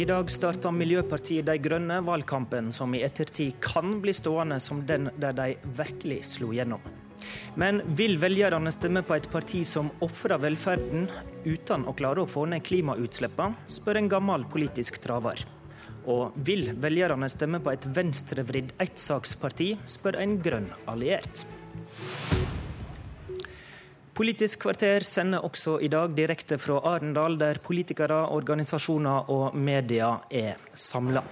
I dag starter Miljøpartiet De Grønne valgkampen som i ettertid kan bli stående som den der de virkelig slo gjennom. Men vil velgerne stemme på et parti som ofrer velferden uten å klare å få ned klimautslippene, spør en gammel politisk traver. Og vil velgerne stemme på et venstrevridd ettsaksparti, spør en grønn alliert. Politisk kvarter sender også i dag direkte fra Arendal, der politikere, organisasjoner og media er samla.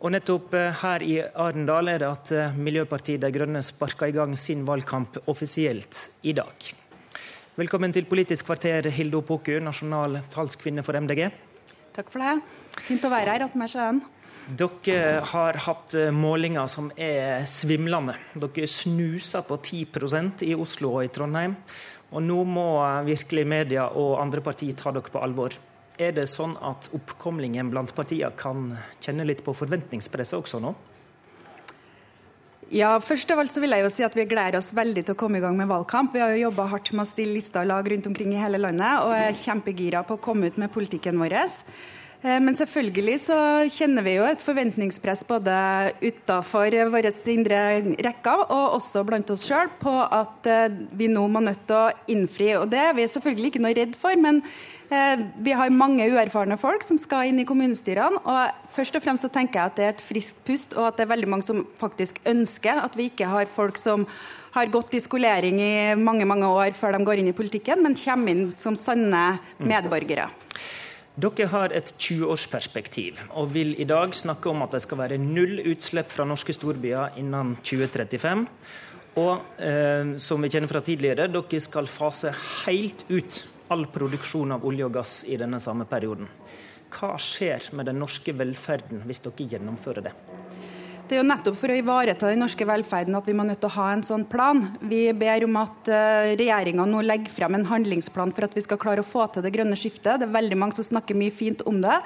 Og nettopp eh, her i Arendal er det at eh, Miljøpartiet De Grønne sparker i gang sin valgkamp offisielt i dag. Velkommen til Politisk kvarter, Hilde Opoku, nasjonal talskvinne for MDG. Takk for det. Fint å være her. Attmed sjøen. Dere har hatt eh, målinger som er svimlende. Dere snuser på 10% i Oslo og i Trondheim. Og nå må virkelig media og andre partier ta dere på alvor. Er det sånn at oppkomlingen blant partiene kan kjenne litt på forventningspresset også nå? Ja, først av alt så vil jeg jo si at Vi gleder oss veldig til å komme i gang med valgkamp. Vi har jo jobba hardt med å stille lister og lag rundt omkring i hele landet, og er kjempegira på å komme ut med politikken vår. Eh, men selvfølgelig så kjenner vi jo et forventningspress både utafor våre indre rekker og også blant oss sjøl på at eh, vi nå må nødt til å innfri. Og det er vi selvfølgelig ikke noe redd for, men eh, vi har mange uerfarne folk som skal inn i kommunestyrene. Og først og fremst så tenker jeg at det er et friskt pust, og at det er veldig mange som faktisk ønsker at vi ikke har folk som har gått i skolering i mange mange år før de går inn i politikken, men kommer inn som sanne medborgere. Dere har et 20-årsperspektiv og vil i dag snakke om at det skal være null utslipp fra norske storbyer innen 2035. Og eh, som vi kjenner fra tidligere, dere skal fase helt ut all produksjon av olje og gass i denne samme perioden. Hva skjer med den norske velferden hvis dere gjennomfører det? Det er jo nettopp for å ivareta den norske velferden at vi må nødt til å ha en sånn plan. Vi ber om at uh, regjeringa nå legger frem en handlingsplan for at vi skal klare å få til det grønne skiftet. Det er veldig mange som snakker mye fint om det,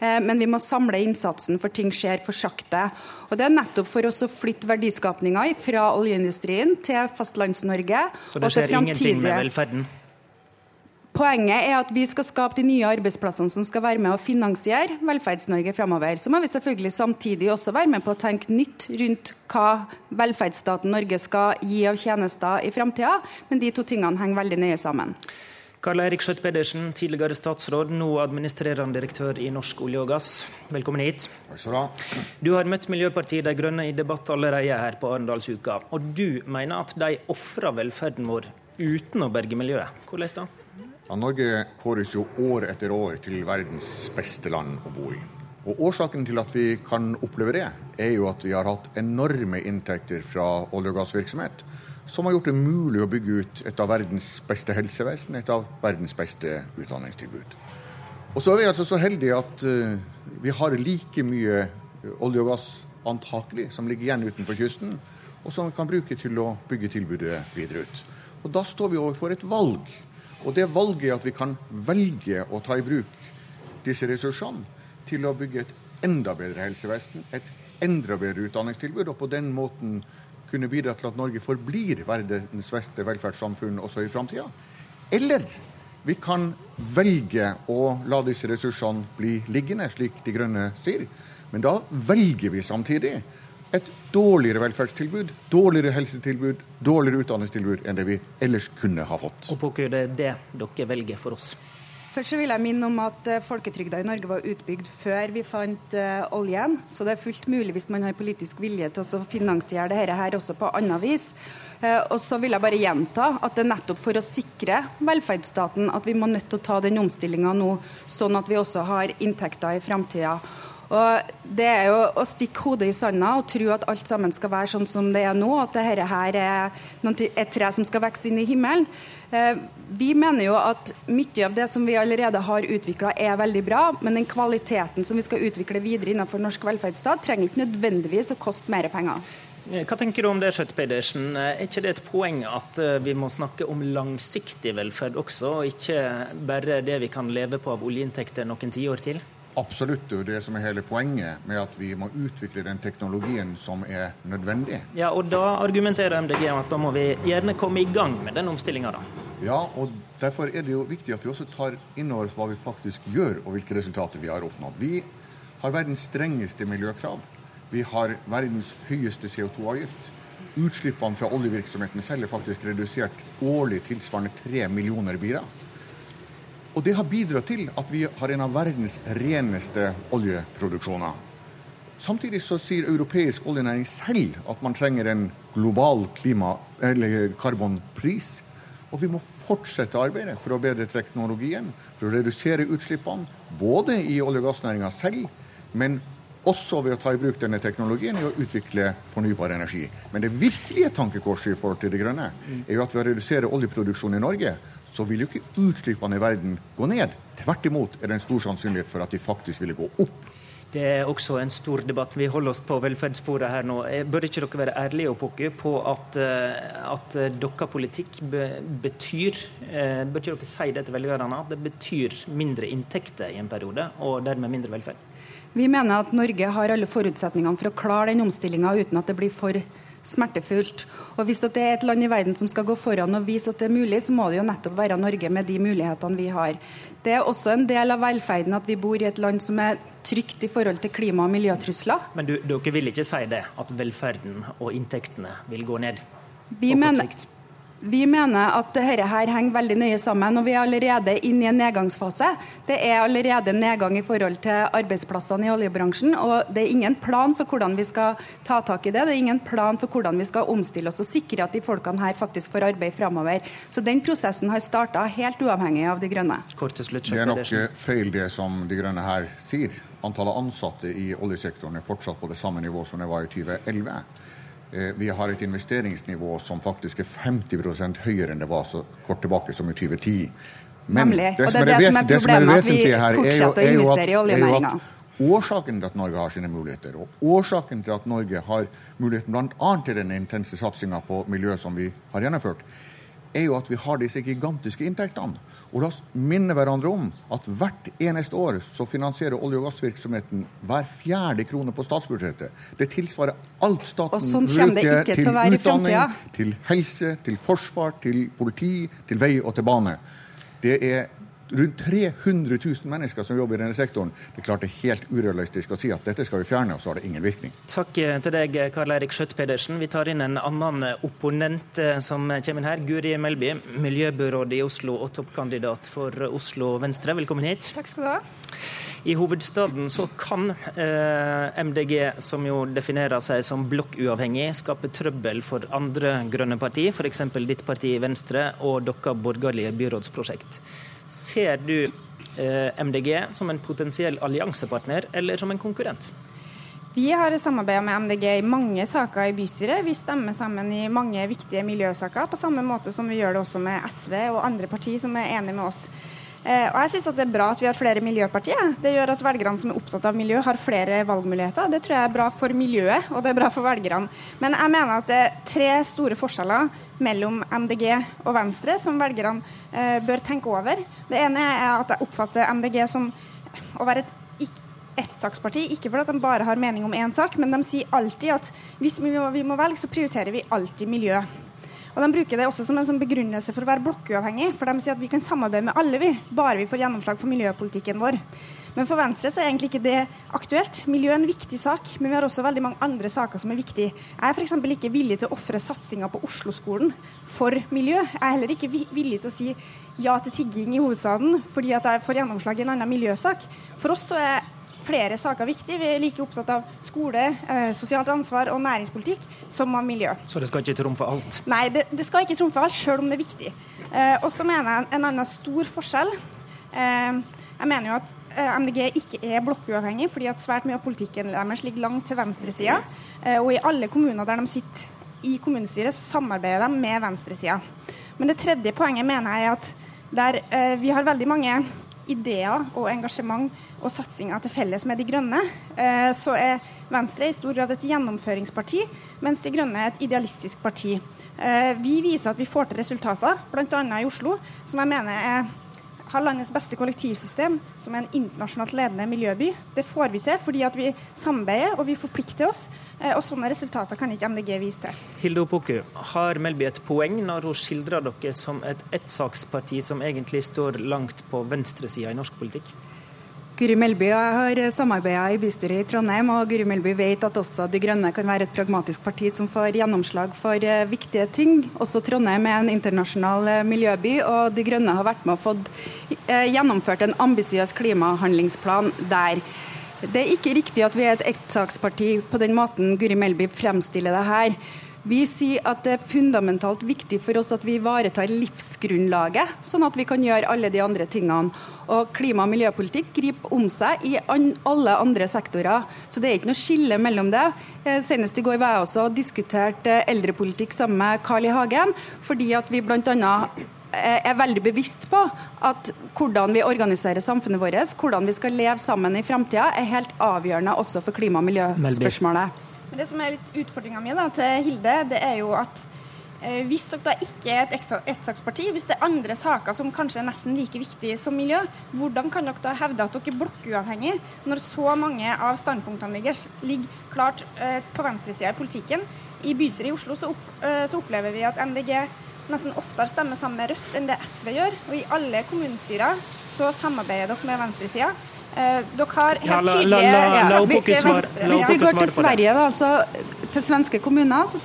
uh, men vi må samle innsatsen, for ting skjer for sakte. Og Det er nettopp for oss å flytte verdiskapninga fra oljeindustrien til Fastlands-Norge. Så det skjer ingenting med velferden? Poenget er at vi skal skape de nye arbeidsplassene som skal være med å finansiere Velferds-Norge fremover. Så må vi selvfølgelig samtidig også være med på å tenke nytt rundt hva velferdsstaten Norge skal gi av tjenester i framtida, men de to tingene henger veldig nøye sammen. Karl Eirik Skjøtt Pedersen, tidligere statsråd, nå administrerende direktør i Norsk olje og gass. Velkommen hit. Takk skal Du ha. Du har møtt Miljøpartiet De Grønne i debatt allerede her på Arendalsuka. Og du mener at de ofrer velferden vår uten å berge miljøet. Hvordan da? Ja, Norge kåres jo år etter år til verdens beste land å bo i. Og Årsaken til at vi kan oppleve det, er jo at vi har hatt enorme inntekter fra olje- og gassvirksomhet, som har gjort det mulig å bygge ut et av verdens beste helsevesen, et av verdens beste utdanningstilbud. Og så er vi altså så heldige at uh, vi har like mye olje og gass antakelig som ligger igjen utenfor kysten, og som vi kan bruke til å bygge tilbudet videre ut. Og da står vi overfor et valg og det valget at vi kan velge å ta i bruk disse ressursene til å bygge et enda bedre helsevesen, et enda bedre utdanningstilbud, og på den måten kunne bidra til at Norge forblir verdens beste velferdssamfunn også i framtida. Eller vi kan velge å la disse ressursene bli liggende, slik De Grønne sier. Men da velger vi samtidig et dårligere velferdstilbud, dårligere helsetilbud, dårligere utdanningstilbud enn det vi ellers kunne ha fått. Og på hva det er det dere velger for oss? Først så vil jeg minne om at eh, Folketrygda i Norge var utbygd før vi fant uh, oljen. Så det er fullt mulig hvis man har politisk vilje til å finansiere dette her også på annet vis. Uh, og så vil jeg bare gjenta at det er nettopp for å sikre velferdsstaten at vi må nødt til å ta den omstillinga nå, sånn at vi også har inntekter i framtida. Og Det er jo å stikke hodet i sanda og tro at alt sammen skal være sånn som det er nå, at dette her er et tre som skal vokse inn i himmelen. Eh, vi mener jo at mye av det som vi allerede har utvikla er veldig bra, men den kvaliteten som vi skal utvikle videre innenfor norsk velferdsstat, trenger ikke nødvendigvis å koste mer penger. Eh, hva tenker du om det, Skjøtt Pedersen? Eh, er ikke det et poeng at vi må snakke om langsiktig velferd også, og ikke bare det vi kan leve på av oljeinntekter noen tiår til? Absolutt. Det er det som er hele poenget med at vi må utvikle den teknologien som er nødvendig. Ja, og Da argumenterer MDG om at da må vi gjerne komme i gang med den omstillinga, da. Ja, og derfor er det jo viktig at vi også tar inn over oss hva vi faktisk gjør, og hvilke resultater vi har oppnådd. Vi har verdens strengeste miljøkrav. Vi har verdens høyeste CO2-avgift. Utslippene fra oljevirksomheten selv er faktisk redusert årlig tilsvarende tre millioner biler. Og det har bidratt til at vi har en av verdens reneste oljeproduksjoner. Samtidig så sier europeisk oljenæring selv at man trenger en global klima- eller karbonpris. Og vi må fortsette arbeidet for å bedre teknologien, for å redusere utslippene. Både i olje- og gassnæringa selv, men også ved å ta i bruk denne teknologien i å utvikle fornybar energi. Men det virkelige tankekorset i forhold til det grønne er jo at ved å redusere oljeproduksjonen i Norge, så vil jo ikke utslippene i verden gå ned. Tvert imot er det en stor sannsynlighet for at de faktisk ville gå opp. Det er også en stor debatt. Vi holder oss på velferdssporet her nå. Eh, bør ikke dere være ærlige og pukke på at, eh, at eh, deres politikk betyr Bør ikke dere si det til velgerne? At det betyr mindre inntekter i en periode, og dermed mindre velferd? Vi mener at Norge har alle forutsetningene for å klare den omstillinga uten at det blir for smertefullt. Og Hvis det er et land i verden som skal gå foran og vise at det er mulig, så må det jo nettopp være Norge med de mulighetene vi har. Det er også en del av velferden at vi bor i et land som er trygt i forhold til klima- og miljøtrusler. Men du, dere vil ikke si det, at velferden og inntektene vil gå ned? Vi mener, vi mener at dette her henger veldig nøye sammen, og vi er allerede inne i en nedgangsfase. Det er allerede nedgang i forhold til arbeidsplassene i oljebransjen, og det er ingen plan for hvordan vi skal ta tak i det. Det er ingen plan for hvordan vi skal omstille oss og sikre at de folkene her faktisk får arbeid framover. Så den prosessen har starta helt uavhengig av De grønne. det er nok feil det som De grønne her sier. Antallet ansatte i oljesektoren er fortsatt på det samme nivå som det var i 2011. Eh, vi har et investeringsnivå som faktisk er 50% høyere enn det var så kort tilbake som i 2010. Men Nemlig. Det og det er det, som er problemet, at vi fortsetter å investere i oljenæringa. Årsaken til at Norge har sine muligheter, og årsaken til at Norge har muligheten bl.a. til den intense satsinga på miljø som vi har gjennomført, er jo at vi har disse gigantiske inntektene. Og la oss minne hverandre om at hvert eneste år så finansierer olje- og gassvirksomheten hver fjerde krone på statsbudsjettet. Det tilsvarer alt staten sånn bruker til, til utdanning, til helse, til forsvar, til politi, til vei og til bane. Det er rundt 300 000 mennesker som jobber i denne sektoren. Det er klart det er helt urealistisk å si at dette skal vi fjerne, og så har det ingen virkning. Takk eh, til deg, Karl Eirik Skjøtt Pedersen. Vi tar inn en annen eh, opponent eh, som kommer inn her. Guri Melby, miljøbyråd i Oslo og toppkandidat for Oslo Venstre. Velkommen hit. Takk skal du ha. I hovedstaden så kan eh, MDG, som jo definerer seg som blokkuavhengig, skape trøbbel for andre grønne parti, f.eks. ditt parti Venstre og deres borgerlige byrådsprosjekt. Ser du eh, MDG som en potensiell alliansepartner eller som en konkurrent? Vi har samarbeida med MDG i mange saker i bystyret. Vi stemmer sammen i mange viktige miljøsaker, på samme måte som vi gjør det også med SV og andre partier som er enige med oss. Eh, og jeg synes Det er bra at vi har flere miljøpartier. Det gjør at velgerne som er opptatt av miljø, har flere valgmuligheter. Det tror jeg er bra for miljøet, og det er bra for velgerne. Men jeg mener at det er tre store forskjeller mellom MDG og Venstre som velgerne eh, bør tenke over. Det ene er at jeg oppfatter MDG som å være et ettsaksparti. Ikke fordi de bare har mening om én sak, men de sier alltid at hvis vi må, vi må velge, så prioriterer vi alltid miljø. Og De bruker det også som en sånn begrunnelse for å være blokkuavhengig. For de sier at vi kan samarbeide med alle, vi, bare vi får gjennomslag for miljøpolitikken vår. Men for Venstre så er egentlig ikke det aktuelt. Miljø er en viktig sak, men vi har også veldig mange andre saker som er viktige. Jeg er f.eks. ikke villig til å ofre satsinga på Oslo-skolen for miljø. Jeg er heller ikke villig til å si ja til tigging i hovedstaden fordi at jeg får gjennomslag i en annen miljøsak. For oss så er flere saker viktig. Vi er like opptatt av skole, eh, sosialt ansvar og næringspolitikk som av miljø. Så det skal ikke trumfe alt? Nei, det, det skal ikke trumfe alt, sjøl om det er viktig. Eh, og så mener jeg en annen stor forskjell. Eh, jeg mener jo at eh, MDG ikke er blokkuavhengig, fordi at svært mye av politikken deres ligger langt til venstresida. Eh, og i alle kommuner der de sitter i kommunestyret, samarbeider de med venstresida. Men det tredje poenget mener jeg er at der eh, vi har veldig mange ideer og engasjement og satsinger til felles med De Grønne, eh, så er Venstre i stor grad et gjennomføringsparti, mens De Grønne er et idealistisk parti. Eh, vi viser at vi får til resultater, bl.a. i Oslo, som jeg mener er har landets beste kollektivsystem, som er en internasjonalt ledende miljøby. Det får vi til fordi at vi samarbeider og vi forplikter oss. Eh, og Sånne resultater kan ikke MDG vise til. Hilde Opoku, har Melby et poeng når hun skildrer dere som et ettsaksparti som egentlig står langt på venstresida i norsk politikk? Guri Melby har samarbeida i bystyret i Trondheim, og Guri Melby vet at også De Grønne kan være et pragmatisk parti som får gjennomslag for eh, viktige ting. Også Trondheim er en internasjonal eh, miljøby, og De Grønne har vært med og fått eh, gjennomført en ambisiøs klimahandlingsplan der. Det er ikke riktig at vi er et ettsaksparti på den måten Guri Melby fremstiller det her. Vi sier at det er fundamentalt viktig for oss at vi ivaretar livsgrunnlaget, sånn at vi kan gjøre alle de andre tingene. Og klima- og miljøpolitikk griper om seg i alle andre sektorer. Så det er ikke noe skille mellom det. Eh, senest i går var jeg også og diskuterte eldrepolitikk sammen med Carl I. Hagen, fordi at vi bl.a eh, er veldig bevisst på at hvordan vi organiserer samfunnet vårt, hvordan vi skal leve sammen i framtida, er helt avgjørende også for klima- og miljøspørsmålet. Men det som er litt utfordringa mi til Hilde, det er jo at eh, hvis dere da ikke er et ettsaksparti, hvis det er andre saker som kanskje er nesten like viktige som miljø, hvordan kan dere da hevde at dere er blokkuavhengige når så mange av standpunktene deres ligger klart eh, på venstresida i politikken? I bystyret i Oslo så, opp, eh, så opplever vi at MDG nesten oftere stemmer sammen med Rødt enn det SV gjør. Og i alle kommunestyrer så samarbeider dere med venstresida. Eh, dere har helt tydelige ja, hvis, hvis, vi går til Sverige, da, så til svenske kommuner så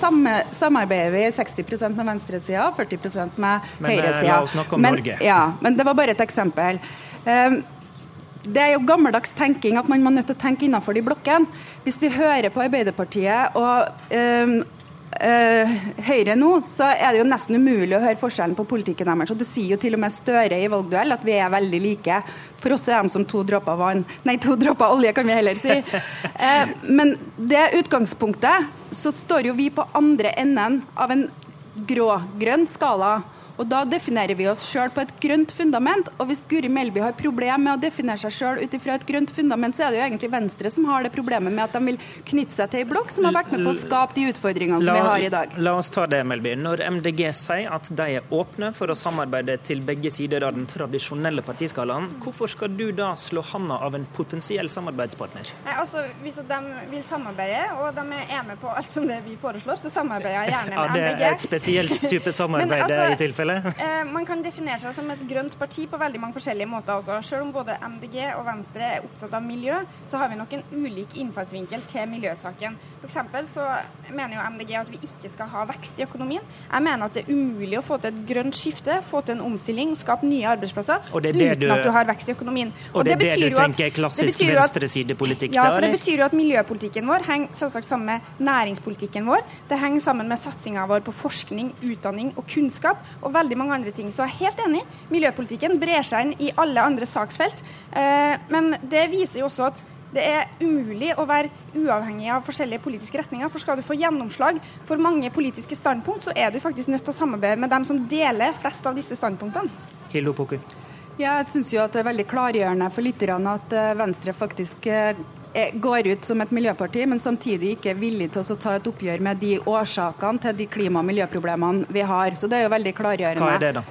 samarbeider vi 60 med venstresida og 40 med høyresida. Men la oss snakke om men, Norge. Ja, men det var bare et eksempel. Um, det er jo gammeldags tenking at man må nødt til å tenke innenfor de blokkene. Hvis vi hører på Arbeiderpartiet og um, uh, Høyre nå, så er det jo nesten umulig å høre forskjellen på politikken deres. Og det sier jo til og med Støre i valgduell at vi er veldig like. For oss er de som to dråper vann. Nei, to dråper olje, kan vi heller si. Uh, men det utgangspunktet, så står jo vi på andre enden av en grå-grønn skala. Og Da definerer vi oss sjøl på et grønt fundament. Og hvis Guri Melby har problemer med å definere seg sjøl ut ifra et grønt fundament, så er det jo egentlig Venstre som har det problemet med at de vil knytte seg til ei blokk som har vært med på å skape de utfordringene som vi har i dag. La oss ta det, Melby. Når MDG sier at de er åpne for å samarbeide til begge sider av den tradisjonelle partiskalaen, hvorfor skal du da slå handa av en potensiell samarbeidspartner? Nei, altså, Hvis de vil samarbeide, og de er med på alt som det vi foreslår, så samarbeider jeg gjerne med MDG. Ja, Det er et spesielt type samarbeid altså, i tilfelle? Eh, man kan definere seg som et grønt parti på veldig mange forskjellige måter også. Selv om både MDG og Venstre er opptatt av miljø, så har vi nok en ulik innfallsvinkel til miljøsaken. F.eks. så mener jo MDG at vi ikke skal ha vekst i økonomien. Jeg mener at det er umulig å få til et grønt skifte, få til en omstilling, skape nye arbeidsplasser uten du, at du har vekst i økonomien. Og, og det, det er det du tenker er klassisk venstresidepolitikk? Ja, for det betyr jo at miljøpolitikken vår henger selvsagt sammen med næringspolitikken vår. Det henger sammen med satsinga vår på forskning, utdanning og kunnskap. og veldig mange andre ting. Så jeg er helt enig. Miljøpolitikken brer seg inn i alle andre saksfelt. Eh, men det viser jo også at det er umulig å være uavhengig av forskjellige politiske retninger. For skal du få gjennomslag for mange politiske standpunkt, så er du faktisk nødt til å samarbeide med dem som deler flest av disse standpunktene. Hildo Poker. Ja, jeg syns jo at det er veldig klargjørende for lytterne at eh, Venstre faktisk eh, går ut som et miljøparti, men samtidig ikke er villig til å ta et oppgjør med de årsakene til de klima- og miljøproblemene vi har. Så det er jo veldig klargjørende. Hva er det, da?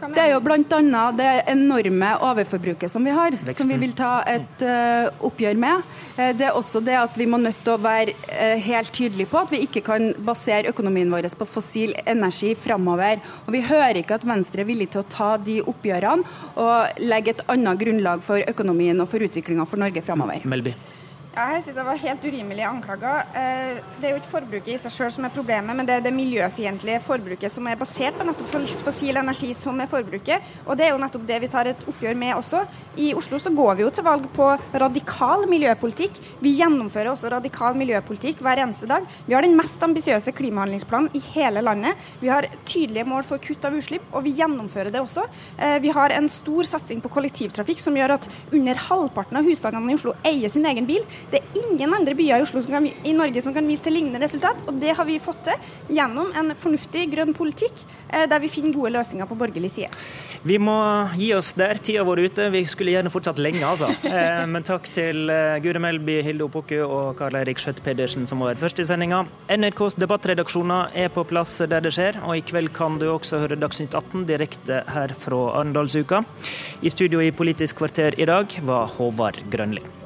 Det er jo bl.a. det enorme overforbruket som vi har, Veksten. som vi vil ta et uh, oppgjør med. Uh, det er også det at vi må nødt til å være uh, helt tydelige på at vi ikke kan basere økonomien vår på fossil energi framover. Og vi hører ikke at Venstre er villig til å ta de oppgjørene og legge et annet grunnlag for økonomien og for utviklinga for Norge framover. Melby. Ja, jeg synes det var helt urimelig anklaga. Eh, det er jo ikke forbruket i seg selv som er problemet, men det er det miljøfiendtlige forbruket som er basert på nettopp fossil energi som er forbruket. Og det er jo nettopp det vi tar et oppgjør med også. I Oslo så går vi jo til valg på radikal miljøpolitikk. Vi gjennomfører også radikal miljøpolitikk hver eneste dag. Vi har den mest ambisiøse klimahandlingsplanen i hele landet. Vi har tydelige mål for kutt av utslipp, og vi gjennomfører det også. Eh, vi har en stor satsing på kollektivtrafikk som gjør at under halvparten av husstandene i Oslo eier sin egen bil. Det er ingen andre byer i, Oslo kan, i Norge som kan vise til lignende resultat, og det har vi fått til gjennom en fornuftig grønn politikk eh, der vi finner gode løsninger på borgerlig side. Vi må gi oss der. Tida vår ute. Vi skulle gjerne fortsatt lenge, altså. Eh, men takk til Guri Gure Melby, Hilde Opoku og Karl Eirik Skjøtt Pedersen som var først i sendinga. NRKs debattredaksjoner er på plass der det skjer, og i kveld kan du også høre Dagsnytt 18 direkte her fra Arendalsuka. I studio i Politisk kvarter i dag var Håvard Grønli.